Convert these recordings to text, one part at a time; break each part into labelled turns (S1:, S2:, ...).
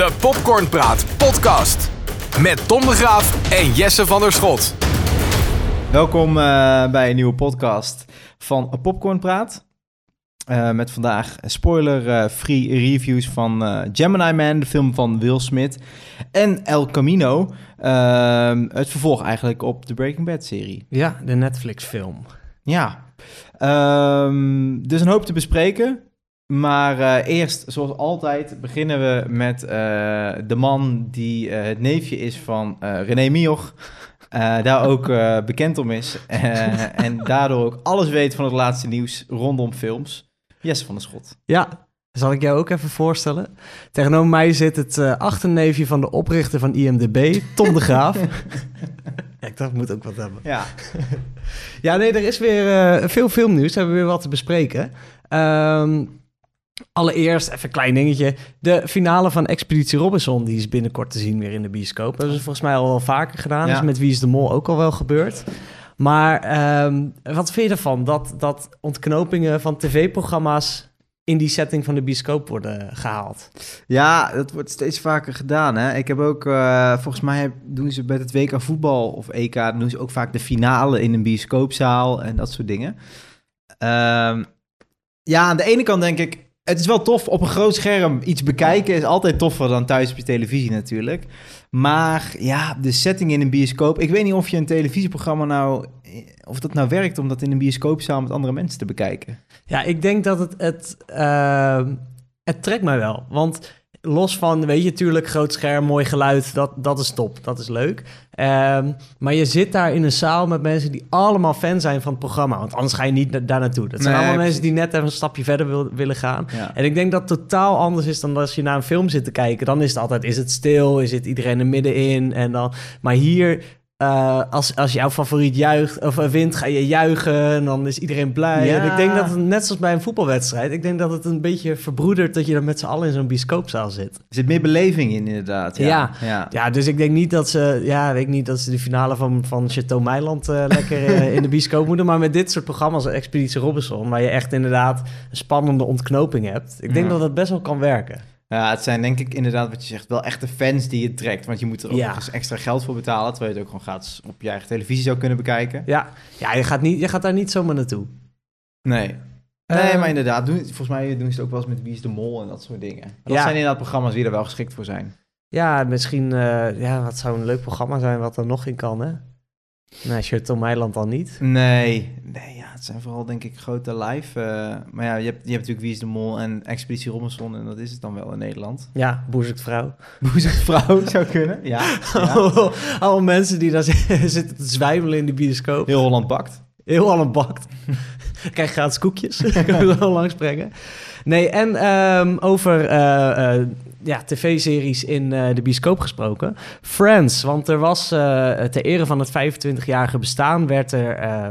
S1: De Popcornpraat podcast. Met Tom de Graaf en Jesse van der Schot.
S2: Welkom eh, bij een nieuwe podcast van Popcorn Praat. Eh, met vandaag spoiler-free reviews van eh, Gemini Man, de film van Will Smith. En El Camino, ehm, het vervolg eigenlijk op de Breaking Bad-serie.
S3: Ja, de Netflix-film.
S2: Ja, Ehm, dus een hoop te bespreken. Maar eh, eerst, zoals altijd, beginnen we met eh, de man die eh, het neefje is van René Mioch. daar ook bekend om is. en daardoor ook alles weet van het laatste nieuws rondom films. Jesse van der Schot.
S3: Ja, zal ik jou ook even voorstellen? Tegenover mij zit het achterneefje van de oprichter van IMDB, Tom de Graaf. ik dacht, ik moet ook wat hebben.
S2: Ja.
S3: ja, nee, er is weer uh, veel filmnieuws. We hebben weer wat te bespreken. Um, allereerst, even een klein dingetje. De finale van Expeditie Robinson, die is binnenkort te zien weer in de bioscoop. Dat is volgens mij al wel vaker gedaan. Ja. is met Wie is de Mol ook al wel gebeurd. Maar um, wat vind je ervan? Dat, dat ontknopingen van tv-programma's in die setting van de bioscoop worden gehaald.
S2: Ja, dat wordt steeds vaker gedaan. Hè? Ik heb ook, uh, volgens mij doen ze bij het WK voetbal of EK, doen ze ook vaak de finale in een bioscoopzaal en dat soort dingen. Uh, ja, aan de ene kant denk ik, het is wel tof op een groot scherm iets bekijken is altijd toffer dan thuis op je televisie natuurlijk. Maar ja, de setting in een bioscoop. Ik weet niet of je een televisieprogramma nou. of dat nou werkt om dat in een bioscoopzaal met andere mensen te bekijken.
S3: Ja, ik denk dat het. Het, uh, het trekt mij wel. Want los van, weet je, natuurlijk groot scherm, mooi geluid, dat, dat is top, dat is leuk. Um, maar je zit daar in een zaal met mensen die allemaal fan zijn van het programma. Want anders ga je niet daar naartoe. Dat zijn allemaal mensen die net even een stapje verder wil, willen gaan. Ja. En ik denk dat het totaal anders is dan als je naar een film zit te kijken. Dan is het altijd, is het stil, is het iedereen er middenin? En dan, maar hier uh, als, als jouw favoriet juicht of wint, ga je juichen en dan is iedereen blij. Ja. En ik denk dat het net zoals bij een voetbalwedstrijd, ik denk dat het een beetje verbroedert dat je dan met z'n allen in zo'n bioscoopzaal zit. Er
S2: zit meer beleving in, inderdaad. Ja.
S3: Ja. ja. ja. dus ik denk niet dat ze, ja, weet ik niet dat ze de finale van, van Chateau Meiland uh, lekker uh, in de bioscoop moeten, maar met dit soort programma's, Expeditie Robinson, waar je echt inderdaad een spannende ontknoping hebt, ik denk dat dat best wel kan werken.
S2: Ja, het zijn denk ik inderdaad wat je zegt, wel echte fans die je trekt. Want je moet er ook nog eens extra geld voor betalen, terwijl je het ook gewoon gratis op je eigen televisie zou kunnen bekijken.
S3: Ja, ja je, gaat niet, je gaat daar niet zomaar naartoe.
S2: Nee. Nee, uh, maar inderdaad, doen, volgens mij doen ze het ook wel eens met Wie is de Mol en dat soort dingen. Dat ja. zijn inderdaad programma's die er wel geschikt voor zijn.
S3: Ja, misschien, uh, ja, wat zou een leuk programma zijn wat er nog in kan, hè? Nee, Shuttle Meiland al niet.
S2: Nee, nee ja, het zijn vooral denk ik grote live. Uh, maar ja, je hebt, je hebt natuurlijk Wie is de Mol en Expeditie Robinson en dat is het dan wel in Nederland.
S3: Ja, Boezekt Vrouw.
S2: Boezekt Vrouw zou kunnen, ja. ja.
S3: Alle mensen die daar zitten te zwijmelen in de bioscoop.
S2: Heel Holland bakt.
S3: Heel Holland bakt. Krijg gratis koekjes, kunnen we wel langs brengen. Nee, en um, over uh, uh, ja, tv-series in uh, de bioscoop gesproken. Friends, want er was ter ere van het 25-jarige bestaan... werd er uh,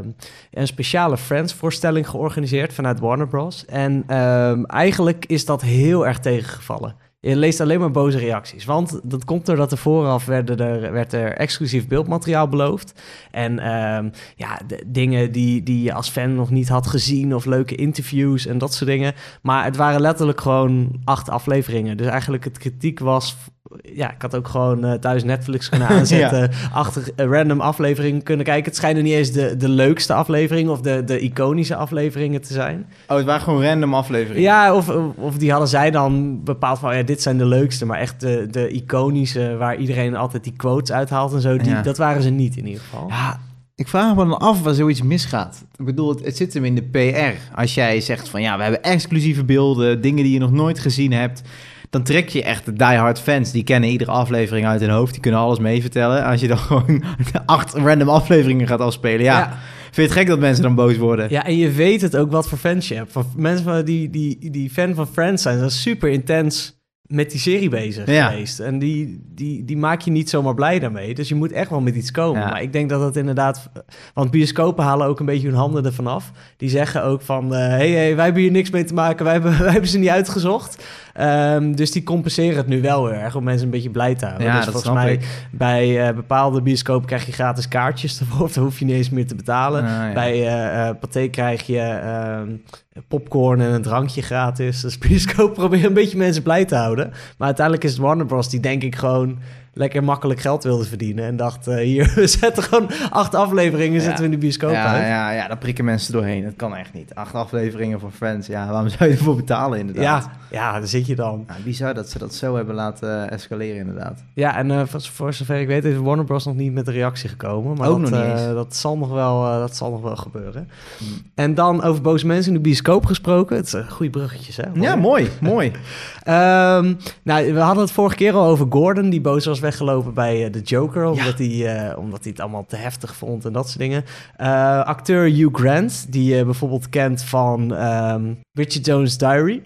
S3: een speciale Friends-voorstelling georganiseerd vanuit Warner Bros. En ehm, eigenlijk is dat heel erg tegengevallen. Je leest alleen maar boze reacties. Want dat komt doordat er vooraf werden er, werd er exclusief beeldmateriaal beloofd. En um, ja, de, dingen die, die je als fan nog niet had gezien. Of leuke interviews en dat soort dingen. Maar het waren letterlijk gewoon acht afleveringen. Dus eigenlijk het kritiek was ja, ik had ook gewoon uh, thuis Netflix kunnen aanzetten. ja. Achter uh, random afleveringen kunnen kijken. Het schijnen niet eens de, de leukste afleveringen of de, de iconische afleveringen te zijn.
S2: Oh, het waren gewoon random afleveringen?
S3: Ja, of, of die hadden zij dan bepaald van... ja, dit zijn de leukste, maar echt de, de iconische... waar iedereen altijd die quotes uithaalt en zo. Die, ja. Dat waren ze niet in ieder geval.
S2: Ja, ik vraag me dan af waar zoiets misgaat. Ik bedoel, het, het, zit hem in de PR. Als jij zegt van ja, we hebben exclusieve beelden, dingen die je nog nooit gezien hebt dan trek je echt de diehard fans. Die kennen iedere aflevering uit hun hoofd. Die kunnen alles mee vertellen. Als je dan gewoon acht random afleveringen gaat afspelen. Ja. ja. Vind je het gek dat mensen dan boos worden?
S3: Ja, en je weet het ook wat voor fans je hebt. Van mensen die, die, die fan van Friends zijn, dat is super intens met die serie bezig geweest. En die, die, die maak je niet zomaar blij daarmee. Dus je moet echt wel met iets komen. Maar ik denk dat het inderdaad... Want bioscopen halen ook een beetje hun handen ervan af. Die zeggen ook van... Uh, hey, hey, wij hebben hier niks mee te maken. Wij hebben, wij hebben ze niet uitgezocht. Um, dus die compenseren het nu wel erg om mensen een beetje blij te houden.
S2: Ja,
S3: dus
S2: dat
S3: volgens mij ik. bij uh, bepaalde bioscopen krijg je gratis kaartjes ervoor. Dan hoef je niet eens meer te betalen. Ah. Bij uh, Pathé krijg je uh, popcorn en een drankje gratis. Dus bioscoop probeer een beetje mensen blij te houden. Maar uiteindelijk is het Warner Bros. die denk ik gewoon lekker makkelijk geld wilde verdienen. En dacht, eh, hier, we zetten gewoon acht afleveringen,
S2: Ja.
S3: zetten we in de bioscoop
S2: Ja,
S3: uit.
S2: ja, ja, daar prikken mensen doorheen. Dat kan echt niet. Acht afleveringen voor Friends. Ja, waarom zou je ervoor betalen inderdaad?
S3: Ja, ja, daar zit je dan.
S2: Ja, bizar dat ze dat zo hebben laten escaleren inderdaad.
S3: Ja, en eh, voor, zover ik weet is Warner Bros. nog niet met de reactie gekomen. Maar
S2: Ook
S3: dat,
S2: nog niet
S3: eh, dat, zal nog wel, dat zal nog wel gebeuren.
S2: Hmm.
S3: En dan over boze mensen in de bioscoop gesproken. Het zijn goede bruggetjes, hè?
S2: Ja, mooi, mooi.
S3: Ehm, nou, we hadden het vorige keer al over Gordon, die boos was weggelopen bij eh, de Joker, omdat, hij, eh, omdat hij het allemaal te heftig vond en dat soort dingen. Eh, acteur Hugh Grant, die je bijvoorbeeld kent van ehm Bridget Jones' Diary.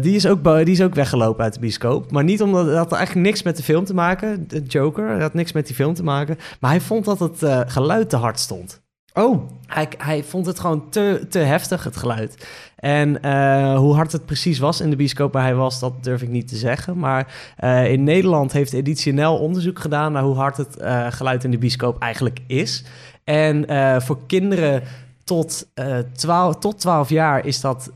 S3: die, is ook die is ook weggelopen uit de bioscoop. Maar niet omdat het had eigenlijk niks met de film te maken. De Joker had niks met die film te maken. Maar hij vond dat het geluid te hard stond.
S2: Oh,
S3: Hij, hij vond het gewoon te, te heftig, het geluid. En eh, hoe hard het precies was in de bioscoop waar hij was, dat durf ik niet te zeggen. Maar eh, in Nederland heeft Editie NL onderzoek gedaan naar hoe hard het eh, geluid in de bioscoop eigenlijk is. En voor kinderen tot, eh 12, tot 12 jaar is dat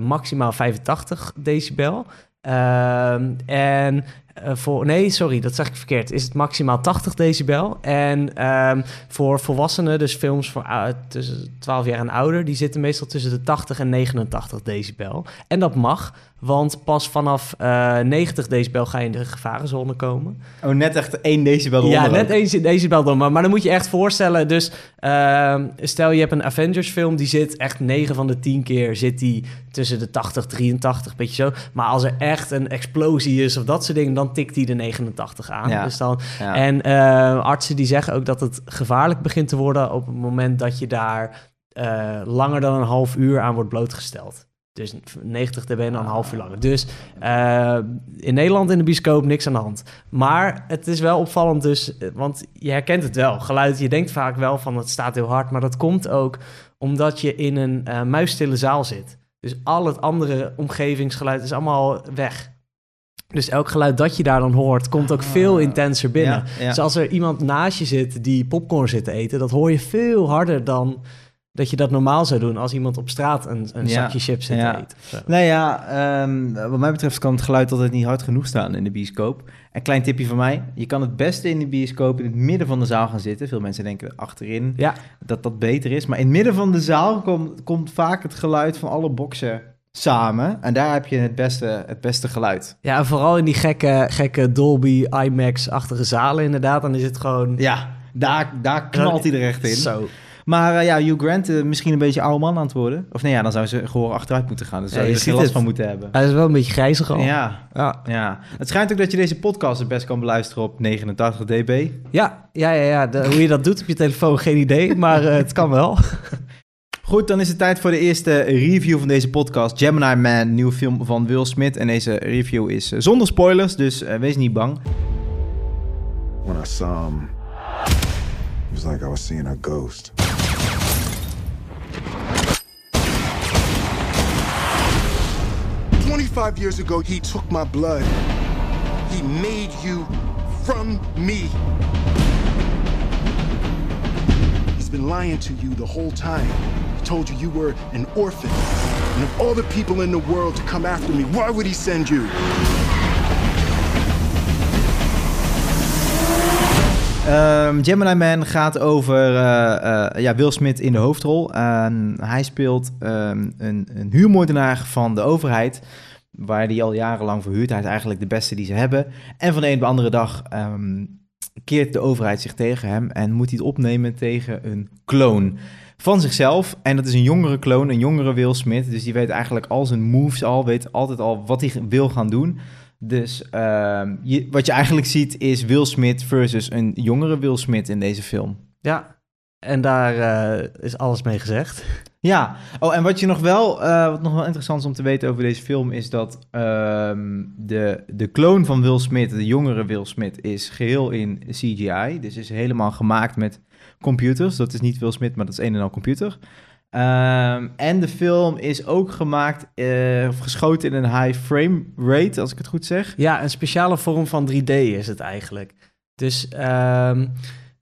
S3: maximaal 85 decibel. Ehm, en eh, voor, nee, sorry, dat zeg ik verkeerd. Is het maximaal 80 decibel. En ehm, voor volwassenen, dus films voor tussen 12 jaar en ouder, die zitten meestal tussen de 80 en 89 decibel. En dat mag, want pas vanaf eh 90 decibel ga je in de gevarenzone komen.
S2: oh net echt één decibel
S3: Ja,
S2: eronder
S3: net
S2: ook.
S3: één decibel dan. Maar, maar dan moet je echt voorstellen. Dus ehm, stel je hebt een Avengers film. Die zit echt 9 van de 10 keer zit die tussen de 80, 83, beetje zo. Maar als er echt een explosie is of dat soort dingen, dan tikt die de 89 aan.
S2: Ja.
S3: Dus dan,
S2: Ja.
S3: En eh, artsen die zeggen ook dat het gevaarlijk begint te worden op het moment dat je daar eh, langer dan een half uur aan wordt blootgesteld. Dus 90 dB en dan een half uur langer. Dus eh, in Nederland in de bioscoop niks aan de hand. Maar het is wel opvallend dus, eh, want je herkent het wel. Geluid, je denkt vaak wel van het staat heel hard. Maar dat komt ook omdat je in een eh muisstille zaal zit. Dus al het andere omgevingsgeluid is allemaal weg. Dus elk geluid dat je daar dan hoort, komt ook veel
S2: Ah.
S3: intenser binnen.
S2: Ja, ja.
S3: Dus als er iemand naast je zit die popcorn zit te eten, dat hoor je veel harder dan dat je dat normaal zou doen als iemand op straat een, een
S2: Ja,
S3: zakje chips zit
S2: ja.
S3: te eten. of zo.
S2: Nou ja, ehm, wat mij betreft kan het geluid altijd niet hard genoeg staan in de bioscoop. Een klein tipje van mij. Je kan het beste in de bioscoop in het midden van de zaal gaan zitten. Veel mensen denken achterin
S3: Ja,
S2: dat dat beter is. Maar in het midden van de zaal komt, komt vaak het geluid van alle boxen samen. En daar heb je het beste, het beste geluid.
S3: ja, en vooral in die gekke, gekke Dolby IMAX-achtige zalen inderdaad, dan is het gewoon...
S2: Ja, daar, daar knalt hij er echt in.
S3: Zo.
S2: Maar eh, ja, Hugh Grant eh, misschien een beetje oude man aan het worden. Of nee, ja, dan zou ze gewoon achteruit moeten gaan. Dan zou
S3: Ja,
S2: je er geen last van moeten hebben.
S3: Hij is wel een beetje grijzig al.
S2: Ja,
S3: Ja.
S2: ja. Het schijnt ook dat je deze podcast het best kan beluisteren op 89 dB.
S3: Ja, ja, ja, ja. De- hoe je dat doet op je telefoon, geen idee, maar eh, het kan wel.
S2: Goed, dan is het tijd voor de eerste review van deze podcast. Gemini Man, nieuwe film van Will Smith. En deze review is zonder spoilers, dus wees niet bang.
S4: When I saw him, it was like I was seeing a ghost. Twenty-five years ago, he took my blood. He made you from me. He's been lying to you the whole time. He told you you were an orphan. And of all the people in the world to come after me, why would he send you?
S2: Ehm, Gemini Man gaat over eh, eh, ja, Will Smith in de hoofdrol. En hij speelt ehm, een, een huurmoordenaar van de overheid, waar hij al jarenlang verhuurt. Hij is eigenlijk de beste die ze hebben. En van de een op de andere dag ehm, keert de overheid zich tegen hem en moet hij het opnemen tegen een kloon van zichzelf. En dat is een jongere kloon, een jongere Will Smith. Dus die weet eigenlijk al zijn moves al, weet altijd al wat hij wil gaan doen. Dus ehm, je, wat je eigenlijk ziet is Will Smith versus een jongere Will Smith in deze film.
S3: Ja, en daar eh, is alles mee gezegd.
S2: Ja, oh, en wat je nog wel, eh, wat nog wel interessant is om te weten over deze film, is dat ehm, de, de kloon van Will Smith, de jongere Will Smith, is geheel in CGI. Dus is helemaal gemaakt met computers. Dat is niet Will Smith, maar dat is een en al computer. Ehm, en de film is ook gemaakt, eh, of geschoten in een high frame rate, als ik het goed zeg.
S3: Ja, een speciale vorm van 3D is het eigenlijk. Dus ehm,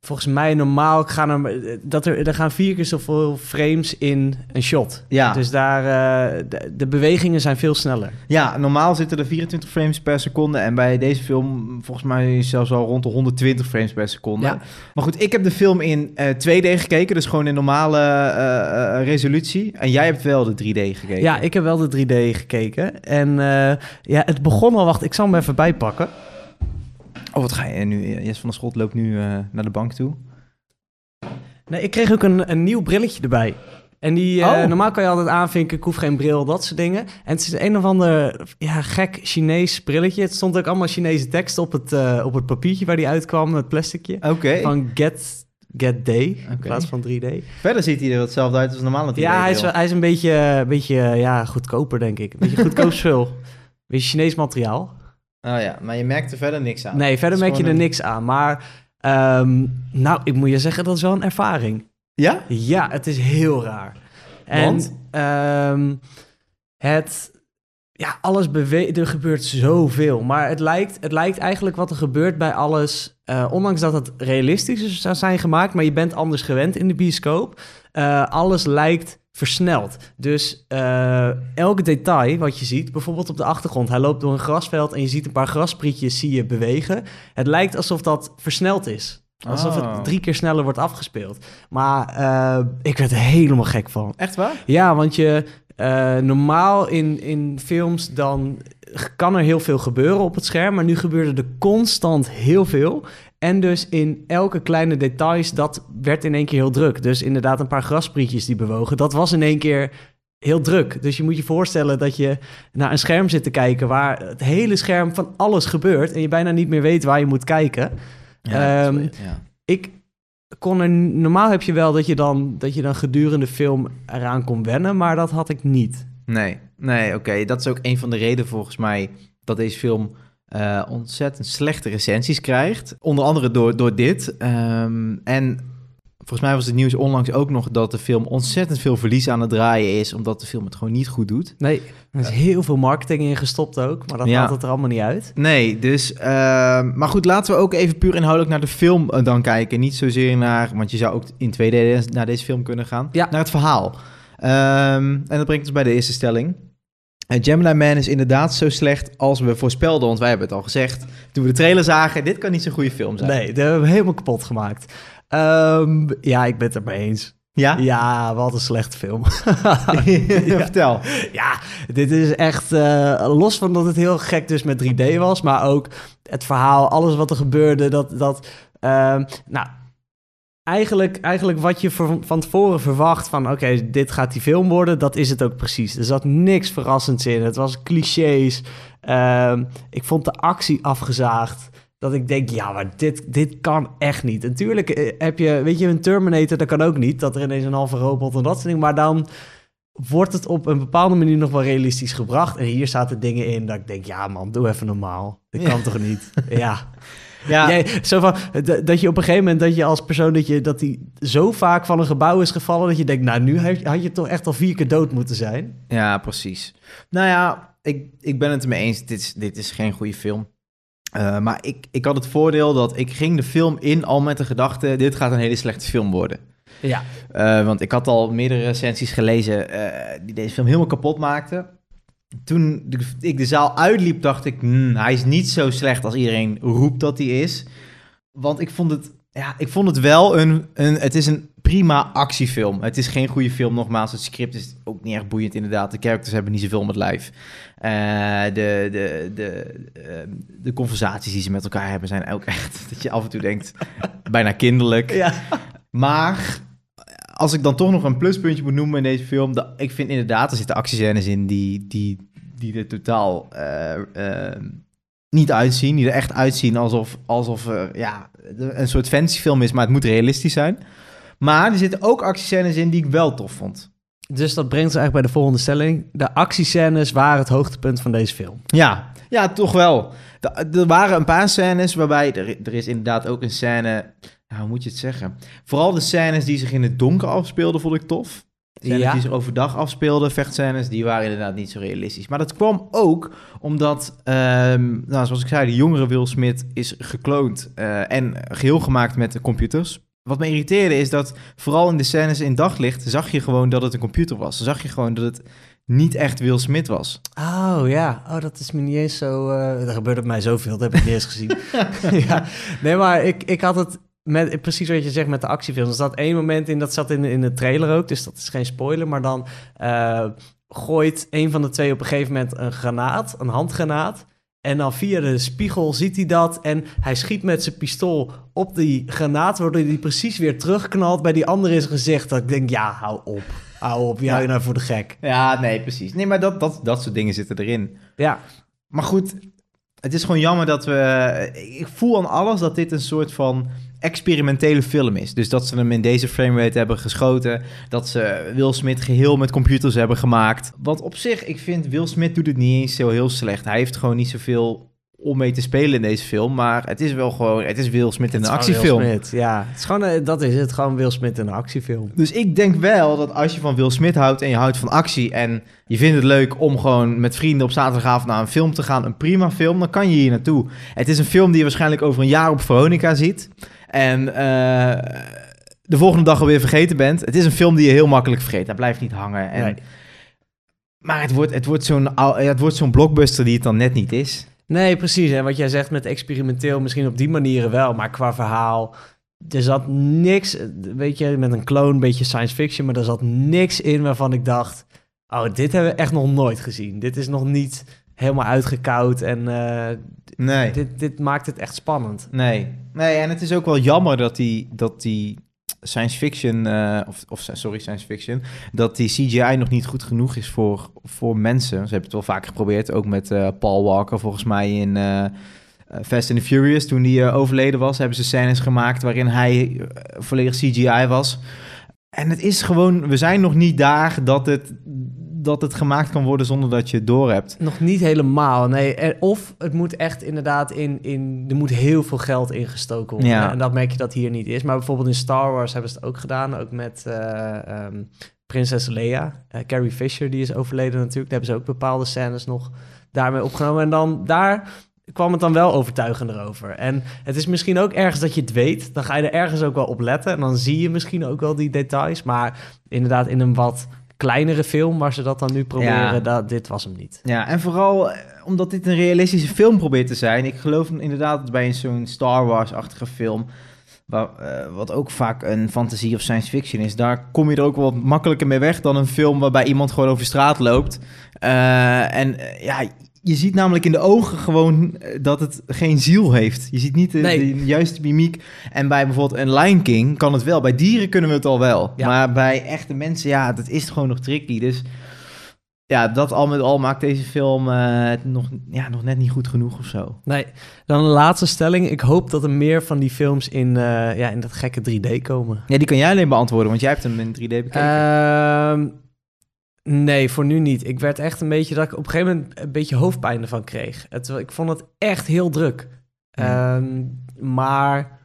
S3: volgens mij normaal gaan er, dat er, er gaan vier keer zoveel frames in een shot.
S2: Ja.
S3: Dus daar, eh, de, de bewegingen zijn veel sneller.
S2: Ja, normaal zitten er 24 frames per seconde. En bij deze film volgens mij zelfs al rond de 120 frames per seconde.
S3: Ja.
S2: Maar goed, ik heb de film in eh, 2D gekeken. Dus gewoon in normale eh, eh, resolutie. En jij hebt wel de 3D gekeken.
S3: Ja, ik heb wel de 3D gekeken. En eh, ja, het begon al, wacht, ik zal hem even bijpakken.
S2: Oh, wat ga je nu? Jes van der Schot loopt nu eh, naar de bank toe.
S3: Nee, ik kreeg ook een, een nieuw brilletje erbij. En die, eh,
S2: Oh.
S3: normaal kan je altijd aanvinken, ik hoef geen bril, dat soort dingen. En het is een of ander ja, gek Chinees brilletje. Het stond ook allemaal Chinese tekst op het, eh, op het papiertje waar die uitkwam, het plasticje.
S2: Oké.
S3: Van Get, Get Day, in plaats van 3D.
S2: Verder ziet hij er hetzelfde uit als normaal.
S3: Ja, hij is, hij is een beetje, een beetje ja, goedkoper, denk ik. Een beetje goedkoop spul. Beetje Chinees materiaal.
S2: Oh ja, maar je merkt er verder niks aan.
S3: Nee, verder merk je er
S2: een-
S3: niks aan. Maar ehm, nou, ik moet je zeggen, dat is wel een ervaring.
S2: Ja?
S3: Ja, het is heel raar. En
S2: Want?
S3: ehm, het, ja, alles beweegt, er gebeurt zoveel. Maar het lijkt, het lijkt eigenlijk wat er gebeurt bij alles, eh, ondanks dat het realistisch is- zou zijn gemaakt, maar je bent anders gewend in de bioscoop. eh, alles lijkt versneld. Dus eh, elke detail wat je ziet, bijvoorbeeld op de achtergrond, hij loopt door een grasveld en je ziet een paar grasprietjes zie je bewegen. Het lijkt alsof dat versneld is. Alsof
S2: Oh.
S3: het drie keer sneller wordt afgespeeld. Maar eh, ik werd er helemaal gek van.
S2: Echt waar?
S3: Ja, want je eh, normaal in, in films dan kan er heel veel gebeuren op het scherm, maar nu gebeurde er constant heel veel. En dus in elke kleine details, dat werd in één keer heel druk. Dus inderdaad een paar grasprietjes die bewogen, dat was in één keer heel druk. Dus je moet je voorstellen dat je naar een scherm zit te kijken waar het hele scherm van alles gebeurt en je bijna niet meer weet waar je moet kijken.
S2: Ja,
S3: Ehm,
S2: ja.
S3: ik kon er normaal heb je wel dat je dan dat je dan gedurende film eraan kon wennen, maar dat had ik niet.
S2: Nee, nee, oké. Dat is ook een van de redenen volgens mij dat deze film eh, ontzettend slechte recensies krijgt. Onder andere door, door dit. Ehm, en volgens mij was het nieuws onlangs ook nog dat de film ontzettend veel verlies aan het draaien is, omdat de film het gewoon niet goed doet.
S3: Nee, er is heel veel marketing in gestopt ook, maar dat
S2: Ja.
S3: haalt het er allemaal niet uit.
S2: Nee, dus... ehm, maar goed, laten we ook even puur inhoudelijk naar de film eh, dan kijken. Niet zozeer naar... Want je zou ook in twee delen naar deze film kunnen gaan.
S3: Ja.
S2: Naar het verhaal. Ehm, en dat brengt ons bij de eerste stelling. Uh, Gemini Man is inderdaad zo slecht als we voorspelden. Want wij hebben het al gezegd. Toen we de trailer zagen, dit kan niet zo'n goede film zijn.
S3: Nee, dat hebben we helemaal kapot gemaakt. Ehm, ja, ik ben het er mee eens.
S2: Ja?
S3: Ja, wat een slechte film.
S2: Vertel.
S3: ja, dit is echt... eh, los van dat het heel gek dus met 3D was... maar ook het verhaal, alles wat er gebeurde... dat, dat ehm, nou, eigenlijk, eigenlijk wat je van tevoren verwacht... van oké, dit gaat die film worden... dat is het ook precies. Er zat niks verrassends in. Het was clichés. Ehm, ik vond de actie afgezaagd... Dat ik denk, ja, maar dit, dit kan echt niet. Natuurlijk eh, heb je, weet je, een Terminator, dat kan ook niet. Dat er ineens een halve robot en dat soort dingen. Maar dan wordt het op een bepaalde manier nog wel realistisch gebracht. En hier zaten dingen in dat ik denk, ja man, doe even normaal. Dat kan
S2: Ja.
S3: toch niet? Ja.
S2: Ja,
S3: Jij- zo van, dat je op een gegeven moment, dat je als persoon, dat je dat die zo vaak van een gebouw is gevallen, dat je denkt, nou, nu had je, had je toch echt al vier keer dood moeten zijn.
S2: Ja, precies. Nou ja, ik, ik ben het ermee eens. Dit is, dit is geen goede film. Eh, maar ik, ik had het voordeel dat ik ging de film in al met de gedachte... dit gaat een hele slechte film worden.
S3: Ja.
S2: Eh, want ik had al meerdere recensies gelezen eh, die deze film helemaal kapot maakten. Toen de- ik de zaal uitliep, dacht ik... "Hmm, hij is niet zo slecht als iedereen roept dat hij is. Want ik vond het, ja, ik vond het wel een, een... Het is een prima actiefilm. Het is geen goede film, nogmaals. Het script is ook niet erg boeiend, inderdaad. De characters hebben niet zoveel met lijf. Eh, de, de, de, eh, de conversaties die ze met elkaar hebben zijn ook echt... dat je af en toe denkt, bijna kinderlijk.
S3: Ja.
S2: Maar als ik dan toch nog een pluspuntje moet noemen in deze film, dat, ik vind inderdaad, er zitten actiescènes in die, die, die er totaal eh, eh, niet uitzien, die er echt uitzien alsof, alsof er ja, een soort fantasyfilm is, maar het moet realistisch zijn. Maar er zitten ook actiescènes in die ik wel tof vond.
S3: Dus dat brengt ons eigenlijk bij de volgende stelling. De actiescènes waren het hoogtepunt van deze film.
S2: Ja, ja, toch wel. Er waren een paar scènes waarbij, er, er is inderdaad ook een scène, nou, hoe moet je het zeggen? Vooral de scènes die zich in het donker afspeelden, vond ik tof. Scènes
S3: Ja.
S2: die zich overdag afspeelden, vechtscènes, die waren inderdaad niet zo realistisch. Maar dat kwam ook omdat, ehm, nou, zoals ik zei, de jongere Will Smith is gekloond eh, en geheel gemaakt met de computers. Wat me irriteerde is dat vooral in de scènes in daglicht zag je gewoon dat het een computer was. Zag je gewoon dat het niet echt Will Smith was.
S3: Oh ja, oh, dat is me niet eens zo. eh er gebeurde bij mij zoveel, dat heb ik niet eens gezien. ja. Nee, maar ik, ik had het met precies wat je zegt met de actiefilms. Er zat één moment in, dat zat in, in de trailer ook, dus dat is geen spoiler. Maar dan eh, gooit een van de twee op een gegeven moment een granaat, een handgranaat. En dan via de spiegel ziet hij dat en hij schiet met zijn pistool op die granaat, waardoor hij precies weer terugknalt bij die andere in zijn gezicht. Dat ik denk, ja, hou op. Hou op, wie hou je nou voor de gek?
S2: Ja, nee, precies. Nee, maar dat, dat, dat soort dingen zitten erin.
S3: Ja,
S2: Maar goed, het is gewoon jammer dat we... Ik voel aan alles dat dit een soort van experimentele film is. Dus dat ze hem in deze framerate hebben geschoten. Dat ze Will Smith geheel met computers hebben gemaakt. Want op zich, ik vind Will Smith doet het niet eens zo heel slecht. Hij heeft gewoon niet zoveel om mee te spelen in deze film. Maar het is wel gewoon... Het is Will Smith in een actiefilm.
S3: Smith, ja, het is gewoon, eh, dat is het. Gewoon Will Smith in een actiefilm.
S2: Dus ik denk wel dat als je van Will Smith houdt en je houdt van actie en je vindt het leuk om gewoon met vrienden op zaterdagavond naar een film te gaan, een prima film, dan kan je hier naartoe. Het is een film die je waarschijnlijk over een jaar op Veronica ziet en eh, de volgende dag alweer vergeten bent. Het is een film die je heel makkelijk vergeet. Hij blijft niet hangen. En,
S3: Nee.
S2: Maar het wordt, het, wordt zo'n, zo'n blockbuster die het dan net niet is.
S3: Nee, precies. En wat jij zegt met experimenteel, misschien op die manieren wel, maar qua verhaal, er zat niks, weet je, met een clone, een beetje science fiction, maar er zat niks in waarvan ik dacht, oh, dit hebben we echt nog nooit gezien. Dit is nog niet helemaal uitgekoud en eh,
S2: Nee.
S3: dit, dit maakt het echt spannend.
S2: Nee. Nee, en het is ook wel jammer dat die, dat die science fiction, eh, of, of sorry, science fiction, dat die CGI nog niet goed genoeg is voor, voor mensen. Ze hebben het wel vaak geprobeerd, ook met eh, Paul Walker volgens mij in Fast and the Furious. Toen die overleden was, hebben ze scènes gemaakt waarin hij volledig CGI was. En het is gewoon, we zijn nog niet daar dat het, dat het gemaakt kan worden zonder dat je het door hebt.
S3: Nog niet helemaal, nee. Er- Of het moet echt inderdaad in, in... Er moet heel veel geld ingestoken worden.
S2: Ja.
S3: En dat merk je dat hier niet is. Maar bijvoorbeeld in Star Wars hebben ze het ook gedaan. Ook met eh, ehm, Prinses Leia. Eh, Carrie Fisher, die is overleden natuurlijk. Daar hebben ze ook bepaalde scènes nog daarmee opgenomen. En dan daar kwam het dan wel overtuigender over. En het is misschien ook ergens dat je het weet. Dan ga je er ergens ook wel op letten. En dan zie je misschien ook wel die details. Maar inderdaad in een wat kleinere film... waar ze dat dan nu proberen,
S2: Ja.
S3: dat, dit was hem niet.
S2: Ja, en vooral eh, omdat dit een realistische film probeert te zijn. Ik geloof inderdaad dat bij zo'n Star Wars-achtige film, waar, eh, wat ook vaak een fantasie of science fiction is, daar kom je er ook wel wat makkelijker mee weg dan een film waarbij iemand gewoon over straat loopt. Eh, en ja, je ziet namelijk in de ogen gewoon eh, dat het geen ziel heeft. Je ziet niet de,
S3: Nee.
S2: de juiste mimiek. En bij bijvoorbeeld een Lion King kan het wel. Bij dieren kunnen we het al wel.
S3: Ja.
S2: Maar bij echte mensen, ja, dat is gewoon nog tricky. Dus ja, dat al met al maakt deze film eh, het nog, ja, nog net niet goed genoeg of zo.
S3: Nee, dan de laatste stelling. Ik hoop dat er meer van die films in, eh, ja, in dat gekke 3D komen.
S2: Ja, die kan jij alleen beantwoorden, want jij hebt hem in 3D bekeken.
S3: Ehm, nee, voor nu niet. Ik werd echt een beetje dat ik op een gegeven moment een beetje hoofdpijn ervan kreeg. Het, ik vond het echt heel druk. Ehm, maar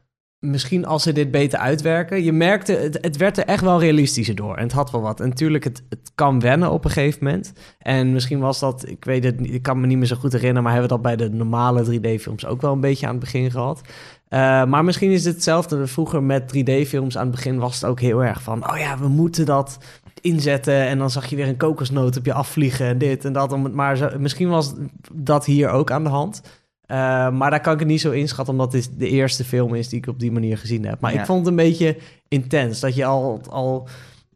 S3: misschien als ze dit beter uitwerken. Je merkte, het, het werd er echt wel realistischer door. En het had wel wat. En natuurlijk, het, het kan wennen op een gegeven moment. En misschien was dat, ik weet het ik kan me niet meer zo goed herinneren, maar hebben we dat bij de normale 3D-films ook wel een beetje aan het begin gehad. Eh, maar misschien is het hetzelfde. Vroeger met 3D-films aan het begin was het ook heel erg van, oh ja, we moeten dat inzetten en dan zag je weer een kokosnoot op je afvliegen en dit en dat. Om het maar zo, misschien was dat hier ook aan de hand. Eh, maar daar kan ik het niet zo inschatten, omdat dit de eerste film is die ik op die manier gezien heb. Maar
S2: Ja.
S3: ik vond het een beetje intens, dat je al, al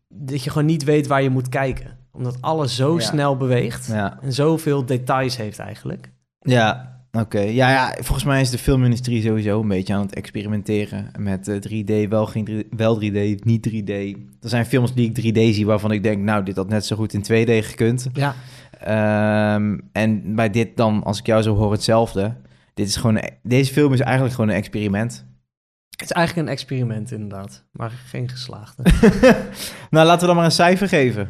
S3: dat je gewoon niet weet waar je moet kijken. Omdat alles zo
S2: Ja.
S3: snel beweegt
S2: ja,
S3: en zoveel details heeft eigenlijk.
S2: ja oké. Ja, ja, volgens mij is de filmindustrie sowieso een beetje aan het experimenteren met eh, 3D, wel, geen 3D, wel 3D, niet 3D. Er zijn films die ik 3D zie waarvan ik denk, nou, dit had net zo goed in 2D gekund.
S3: Ja,
S2: Ehm, en bij dit dan, als ik jou zo hoor, hetzelfde. Dit is gewoon, deze film is eigenlijk gewoon een experiment.
S3: het is eigenlijk een experiment inderdaad, maar geen geslaagde.
S2: nou, laten we dan maar een cijfer geven.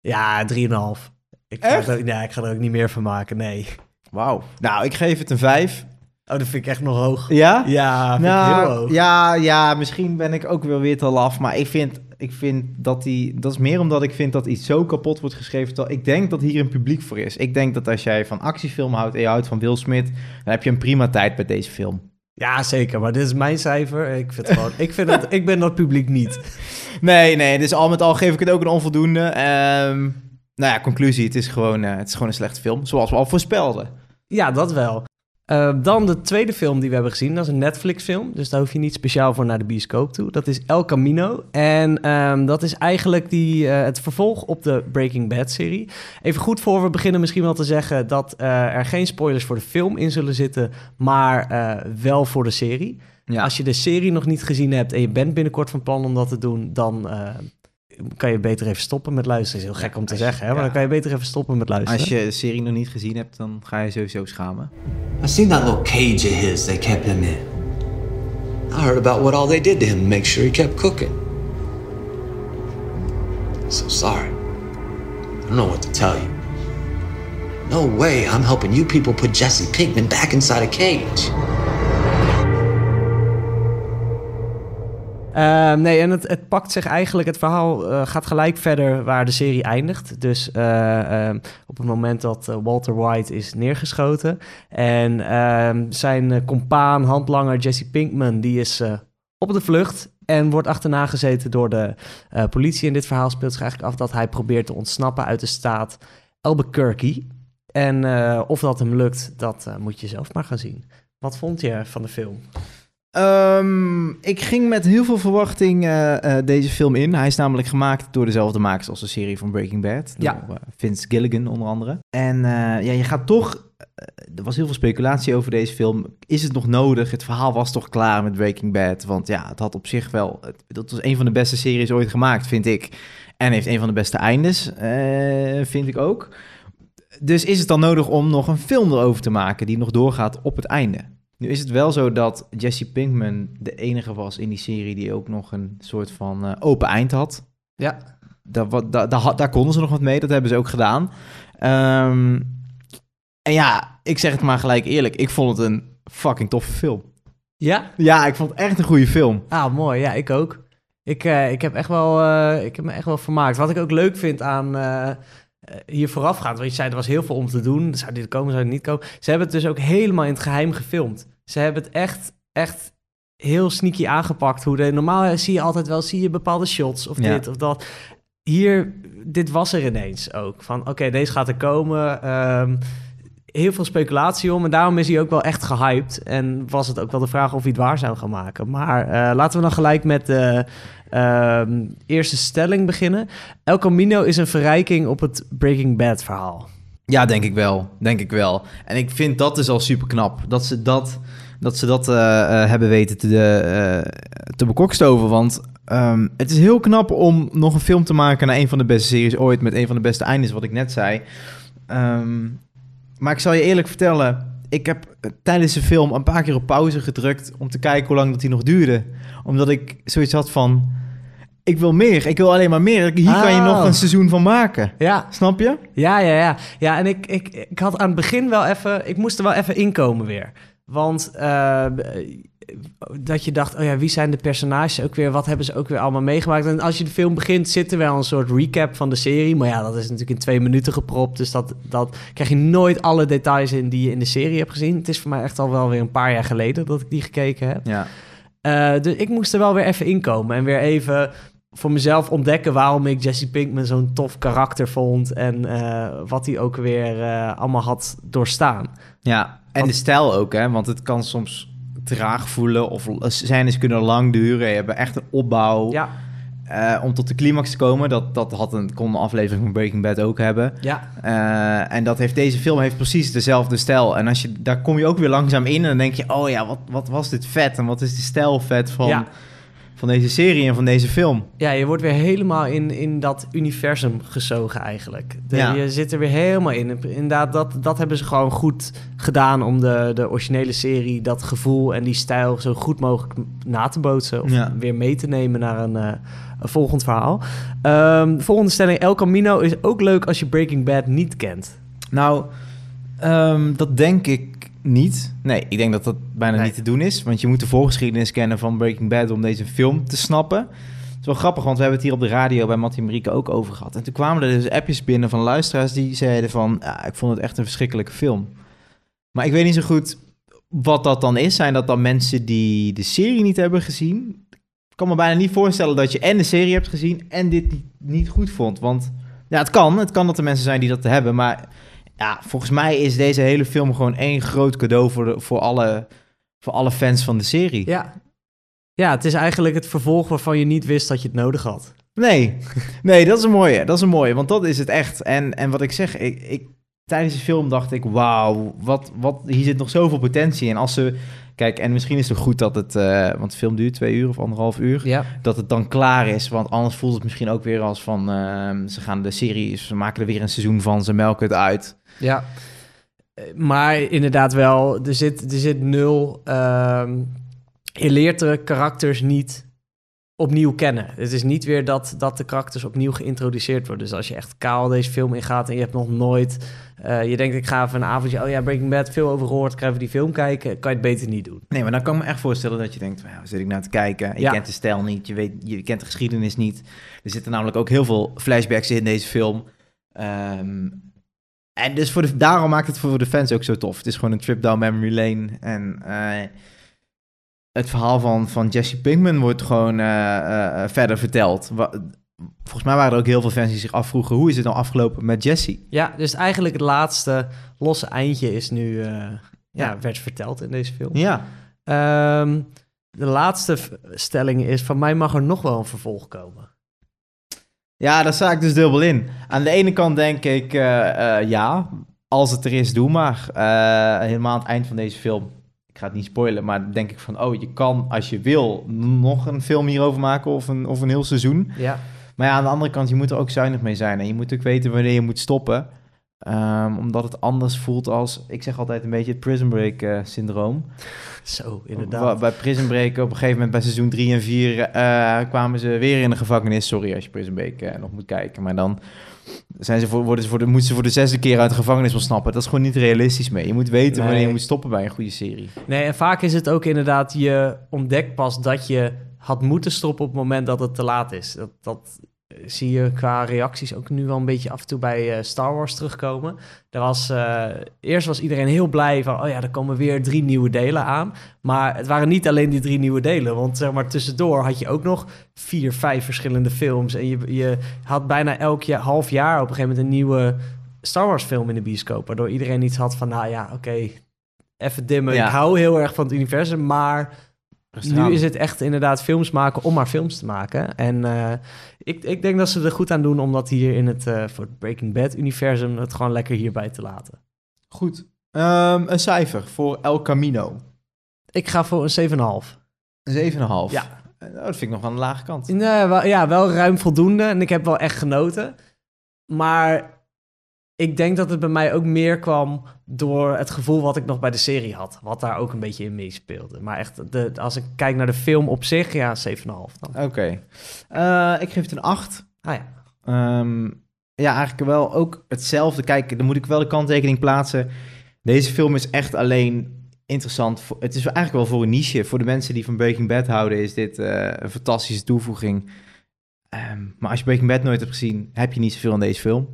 S3: ja, 3,5. Ik ga, er ik ga er ook niet meer van maken, nee.
S2: Wauw. Nou, ik geef het een 5.
S3: Oh, dat vind ik echt nog hoog.
S2: Ja?
S3: Ja, vind ik heel
S2: Nou,
S3: hoog.
S2: ja, ja, misschien ben ik ook wel weer te laf. Maar ik vind ik vind dat die... Dat is meer omdat ik vind dat iets zo kapot wordt geschreven. Dat ik denk dat hier een publiek voor is. Ik denk dat als jij van actiefilm houdt en je houdt van Will Smith... dan heb je een prima tijd bij deze film.
S3: Ja, zeker. Maar dit is mijn cijfer. Ik vind het gewoon... ik, vind het, ik ben dat publiek niet.
S2: Nee, nee, dus al met al geef ik het ook een onvoldoende. Ehm nou ja, conclusie, het is, gewoon, eh, het is gewoon een slechte film. Zoals we al voorspelden.
S3: Ja, dat wel. Eh, dan de tweede film die we hebben gezien. Dat is een Netflix-film. Dus daar hoef je niet speciaal voor naar de bioscoop toe. Dat is El Camino. En ehm, dat is eigenlijk die, eh, het vervolg op de Breaking Bad-serie. Even goed voor we beginnen misschien wel te zeggen... dat eh, er geen spoilers voor de film in zullen zitten... maar wel voor de serie.
S2: Ja.
S3: Als je de serie nog niet gezien hebt... en je bent binnenkort van plan om dat te doen... dan kan je beter even stoppen met luisteren. Is heel gek om te zeggen, hè? maar dan kan je beter even stoppen met luisteren.
S2: Als je de serie nog niet gezien hebt, dan ga je sowieso schamen.
S5: I seen that little cage of his they kept him in. I heard about what all they did to him to make sure he kept cooking. So sorry. I don't know what to tell you. No way I'm helping you people put Jesse Pinkman back inside a cage.
S3: Ehm, nee, en het, het pakt zich eigenlijk, het verhaal eh, gaat gelijk verder waar de serie eindigt. Dus eh, ehm, op het moment dat eh, Walter White is neergeschoten en ehm, zijn compaan, handlanger Jesse Pinkman, die is op de vlucht en wordt achterna gezeten door de politie. In dit verhaal speelt zich eigenlijk af dat hij probeert te ontsnappen uit de staat Albuquerque. En of dat hem lukt, dat moet je zelf maar gaan zien. Wat vond je van de film?
S2: Um, ik ging met heel veel verwachting uh, uh, deze film in. Hij is namelijk gemaakt door dezelfde makers als de serie van Breaking Bad.
S3: Ja.
S2: Uh, Vince Gilligan onder andere. En ja, je gaat toch... er was heel veel speculatie over deze film. Is het nog nodig? Het verhaal was toch klaar met Breaking Bad? Want ja, het had op zich wel... Het, dat was een van de beste series ooit gemaakt, vind ik. En heeft een van de beste eindes, vind ik ook. Dus is het dan nodig om nog een film erover te maken... die nog doorgaat op het einde? Nu is het wel zo dat Jesse Pinkman de enige was in die serie die ook nog een soort van uh, open eind had.
S3: Ja.
S2: Daar, wat, daar, daar, daar, konden ze nog wat mee, dat hebben ze ook gedaan. Um, en ja, ik zeg het maar gelijk eerlijk, ik vond het een fucking toffe film.
S3: Ja?
S2: Ja, ik vond het echt een goede film.
S3: Ah, mooi. Ja, ik ook. Ik, uh, ik, heb echt wel, uh, ik heb me echt wel vermaakt. Wat ik ook leuk vind aan uh, hier voorafgaand, want je zei er was heel veel om te doen. Zou dit komen, zou dit niet komen? Ze hebben het dus ook helemaal in het geheim gefilmd. Ze hebben het echt, echt heel sneaky aangepakt. Hoe de, normaal zie je altijd wel, zie je bepaalde shots of
S2: Ja.
S3: dit of dat. Hier, dit was er ineens ook. Van oké, deze gaat er komen. Ehm, heel veel speculatie om. En daarom is hij ook wel echt gehyped. En was het ook wel de vraag of hij het waar zou gaan maken. Maar eh, laten we dan gelijk met de ehm, eerste stelling beginnen. El Camino is een verrijking op het Breaking Bad verhaal.
S2: Ja, denk ik wel. Denk ik wel. En ik vind dat dus al super knap. Dat ze dat, dat, ze dat uh, uh, hebben weten te, uh, te bekokstoven. Want um, het is heel knap om nog een film te maken naar een van de beste series ooit. Met een van de beste eindes, wat ik net zei. Um, maar ik zal je eerlijk vertellen. Ik heb tijdens de film een paar keer op pauze gedrukt. om te kijken hoe lang dat die nog duurde. Omdat ik zoiets had van. Ik wil meer. Ik wil alleen maar meer. Hier oh. kan je nog een seizoen van maken.
S3: Ja.
S2: Snap je?
S3: Ja, ja, ja. Ja, en ik, ik, ik had aan het begin wel even... Ik moest er wel even inkomen weer. Want uh, dat je dacht, oh ja, wie zijn de personages ook weer? Wat hebben ze ook weer allemaal meegemaakt? En als je de film begint, zit er wel een soort recap van de serie. Maar ja, dat is natuurlijk in twee minuten gepropt. Dus dat, dat krijg je nooit alle details in die je in de serie hebt gezien. Het is voor mij echt al wel weer een paar jaar geleden dat ik die gekeken heb.
S2: Ja.
S3: Uh, dus ik moest er wel weer even inkomen en weer even voor mezelf ontdekken waarom ik Jesse Pinkman zo'n tof karakter vond en uh, wat hij ook weer uh, allemaal had doorstaan.
S2: Ja, en
S3: Want-
S2: de stijl ook, hè? Want het kan soms traag voelen of scènes kunnen lang duren. Je hebt echt een opbouw
S3: Ja,
S2: eh, om tot de climax te komen. Dat, dat had een, kon een aflevering van Breaking Bad ook hebben.
S3: ja,
S2: Eh, en dat heeft deze film heeft precies dezelfde stijl. En als je, daar kom je ook weer langzaam in en dan denk je... oh ja, wat, wat was dit vet en wat is de stijl vet van,
S3: Ja.
S2: Van deze serie en van deze film.
S3: ja, je wordt weer helemaal in, in dat universum gezogen eigenlijk. De-
S2: Ja.
S3: Je zit er weer helemaal in. Inderdaad, dat, dat hebben ze gewoon goed gedaan om de, de originele serie, dat gevoel en die stijl zo goed mogelijk na te bootsen. Of
S2: Ja.
S3: weer mee te nemen naar een, eh, een volgend verhaal. Ehm, de volgende stelling, El Camino is ook leuk als je Breaking Bad niet kent.
S2: Nou, ehm, dat denk ik niet. Nee, ik denk dat dat bijna
S3: Nee.
S2: niet te doen is. Want je moet de voorgeschiedenis kennen van Breaking Bad om deze film te snappen. is wel grappig, want we hebben het hier op de radio bij Mattie en Marieke ook over gehad. En toen kwamen er dus appjes binnen van luisteraars die zeiden van... Ja, ik vond het echt een verschrikkelijke film. Maar ik weet niet zo goed wat dat dan is. Zijn dat dan mensen die de serie niet hebben gezien? Ik kan me bijna niet voorstellen dat je en de serie hebt gezien en dit niet, niet goed vond. Want ja, het kan. Het kan dat er mensen zijn die dat hebben. Maar ja, volgens mij is deze hele film gewoon één groot cadeau voor, de, voor, alle, voor alle fans van de serie.
S3: Ja. ja, het is eigenlijk het vervolg waarvan je niet wist dat je het nodig had.
S2: Nee, nee, dat is een mooie. Dat is een mooie, want dat is het echt. En, en wat ik zeg, ik, ik, tijdens de film dacht ik, wauw, wat, wat, hier zit nog zoveel potentie in. Als ze, kijk, en misschien is het goed dat het, eh, want de film duurt twee uur of anderhalf uur,
S3: Ja.
S2: dat het dan klaar is. Want anders voelt het misschien ook weer als van, ehm, ze gaan de serie, ze maken er weer een seizoen van, ze melken het uit.
S3: Ja. Eh, Maar inderdaad wel, er zit, er zit nul... ehm, je leert de karakters niet opnieuw kennen. Het is niet weer dat, dat de karakters opnieuw geïntroduceerd worden. Dus als je echt kaal deze film ingaat en je hebt nog nooit... eh, je denkt, ik ga even een avondje... Oh ja, Breaking Bad, veel over gehoord, ik ga even die film kijken. Kan je het beter niet doen.
S2: Nee, maar dan kan ik me echt voorstellen dat je denkt, "Wauw, waar zit ik nou te kijken? Je
S3: Ja.
S2: kent de stijl niet, je, weet, je kent de geschiedenis niet. Er zitten namelijk ook heel veel flashbacks in deze film. Ehm, en dus voor de, daarom maakt het voor de fans ook zo tof. Het is gewoon een trip down memory lane. En eh, het verhaal van, van Jesse Pinkman wordt gewoon eh, eh, verder verteld. Wa- volgens mij waren er ook heel veel fans die zich afvroegen... hoe is het nou afgelopen met Jesse?
S3: Ja, dus eigenlijk het laatste losse eindje is nu... ja,
S2: Ja.
S3: werd verteld in deze film.
S2: Ja,
S3: Ehm, de laatste stelling is... van mij mag er nog wel een vervolg komen.
S2: Ja, daar sta ik dus dubbel in. Aan de ene kant denk ik, eh, eh, ja, als het er is, doe maar. Eh, helemaal aan het eind van deze film, ik ga het niet spoilen, maar denk ik van, oh, je kan als je wil nog een film hierover maken of een, of een heel seizoen.
S3: Ja.
S2: Maar ja, aan de andere kant, je moet er ook zuinig mee zijn en je moet ook weten wanneer je moet stoppen. Ehm, omdat het anders voelt als, ik zeg altijd een beetje het Prison Break eh, syndroom.
S3: Zo, inderdaad.
S2: Bij Prison Break op een gegeven moment bij seizoen 3 en 4 eh, kwamen ze weer in de gevangenis. Sorry als je Prison Break eh, nog moet kijken. Maar dan zijn ze voor, worden ze voor de, moeten ze voor de zesde keer uit de gevangenis ontsnappen. Dat is gewoon niet realistisch mee. Je moet weten
S3: Nee.
S2: wanneer je moet stoppen bij een goede serie.
S3: Nee, en vaak is het ook inderdaad, je ontdekt pas dat je had moeten stoppen op het moment dat het te laat is. Dat, dat zie je qua reacties ook nu wel een beetje af en toe bij eh, Star Wars terugkomen. Er was, eh, eerst was iedereen heel blij van, oh ja, er komen weer drie nieuwe delen aan. Maar het waren niet alleen die drie nieuwe delen, want zeg maar tussendoor had je ook nog vier, vijf verschillende films. En je, je had bijna elk jaar, half jaar op een gegeven moment een nieuwe Star Wars film in de bioscoop. Waardoor iedereen iets had van, nou ja, oké, even dimmen.
S2: Ja.
S3: Ik hou heel erg van het universum, maar. Nu is het echt inderdaad films maken om maar films te maken. En eh, ik, ik denk dat ze er goed aan doen om dat hier in het, eh, voor het Breaking Bad-universum het gewoon lekker hierbij te laten.
S2: Goed. Ehm, een cijfer voor El Camino.
S3: Ik ga voor een 7,5.
S2: Een 7,5.
S3: Ja.
S2: Eh, nou, dat vind ik nog aan de lage kant.
S3: Nee, wel, ja, wel ruim voldoende. En ik heb wel echt genoten. Maar ik denk dat het bij mij ook meer kwam door het gevoel wat ik nog bij de serie had. Wat daar ook een beetje in meespeelde. Maar echt, de, als ik kijk naar de film op zich, ja, 7,5 dan.
S2: Oké. Eh, ik geef het een 8.
S3: Ah ja.
S2: Ehm, ja, eigenlijk wel ook hetzelfde. Kijk, dan moet ik wel de kanttekening plaatsen. Deze film is echt alleen interessant. Voor, het is eigenlijk wel voor een niche. Voor de mensen die van Breaking Bad houden, is dit eh, een fantastische toevoeging. Ehm, maar als je Breaking Bad nooit hebt gezien, heb je niet zoveel aan deze film.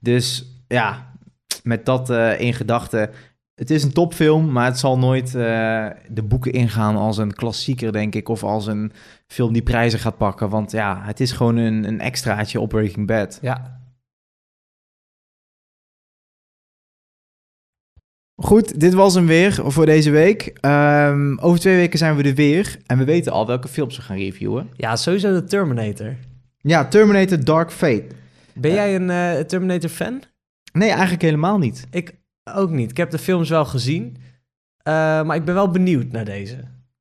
S2: Dus ja, met dat eh, in gedachten. Het is een topfilm, maar het zal nooit eh, de boeken ingaan als een klassieker, denk ik. Of als een film die prijzen gaat pakken. Want ja, het is gewoon een, een extraatje op Breaking Bad.
S3: Ja,
S2: Goed, dit was hem weer voor deze week. Ehm, over twee weken zijn we er weer. En we weten al welke films we gaan reviewen.
S3: ja sowieso de Terminator.
S2: Ja, Terminator Dark Fate.
S3: Ben jij een eh, Terminator-fan?
S2: Nee, eigenlijk helemaal niet.
S3: Ik ook niet. Ik heb de films wel gezien. eh, maar ik ben wel benieuwd naar deze.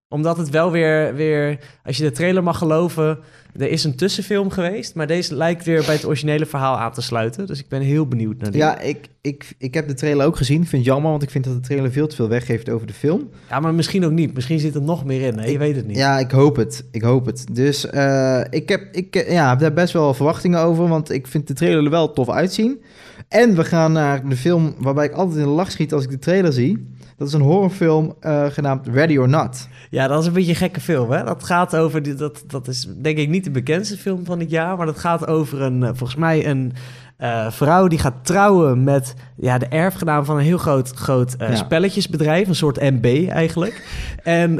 S3: Omdat het wel weer, weer, als je de trailer mag geloven, er is een tussenfilm geweest. Maar deze lijkt weer bij het originele verhaal aan te sluiten. Dus ik ben heel benieuwd naar die.
S2: Ja, ik, ik, ik heb de trailer ook gezien. Ik vind het jammer, want ik vind dat de trailer veel te veel weggeeft over de film.
S3: Ja, maar misschien ook niet. Misschien zit er nog meer in. hè? Je weet het niet.
S2: Ja, ik hoop het. Ik hoop het. Dus eh, ik, heb, ik ja, heb daar best wel verwachtingen over, want ik vind de trailer er wel tof uitzien. En we gaan naar de film waarbij ik altijd in de lach schiet als ik de trailer zie. Dat is een horrorfilm eh, genaamd Ready or Not.
S3: Ja, dat is een beetje een gekke film, hè? Dat gaat over... die- Dat, dat is denk ik niet de bekendste film van het jaar... maar dat gaat over een, eh, volgens mij een eh, vrouw... die gaat trouwen met ja, de erfgenaam van een heel groot, groot
S2: Ja.
S3: spelletjesbedrijf. Een soort MB eigenlijk. en...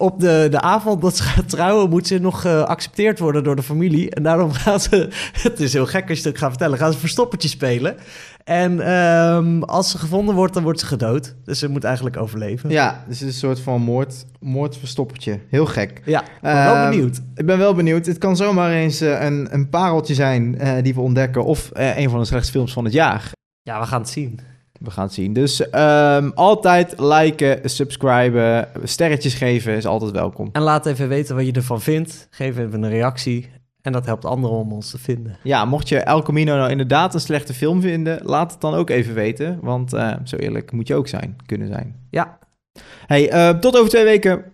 S3: op de, de avond dat ze gaat trouwen, moet ze nog geaccepteerd worden door de familie. En daarom gaan ze, het is heel gek als je het gaat vertellen, gaan ze verstoppertje spelen. En ehm, als ze gevonden wordt, dan wordt ze gedood. Dus ze moet eigenlijk overleven.
S2: Ja, dus het is een soort van moord, moordverstoppertje. Heel gek.
S3: Ja, ik ben wel
S2: Ehm,
S3: benieuwd.
S2: Ik ben wel benieuwd. Het kan zomaar eens eh, een, een pareltje zijn eh, die we ontdekken. Of eh, een van de slechtste films van het jaar.
S3: Ja, we gaan het zien.
S2: We gaan het zien. Dus ehm, altijd liken, subscriben, sterretjes geven is altijd welkom.
S3: En laat even weten wat je ervan vindt. Geef even een reactie. En dat helpt anderen om ons te vinden.
S2: Ja, mocht je El Camino nou inderdaad een slechte film vinden, laat het dan ook even weten. Want eh, zo eerlijk moet je ook zijn, kunnen zijn.
S3: Ja,
S2: Hey, eh, tot over twee weken.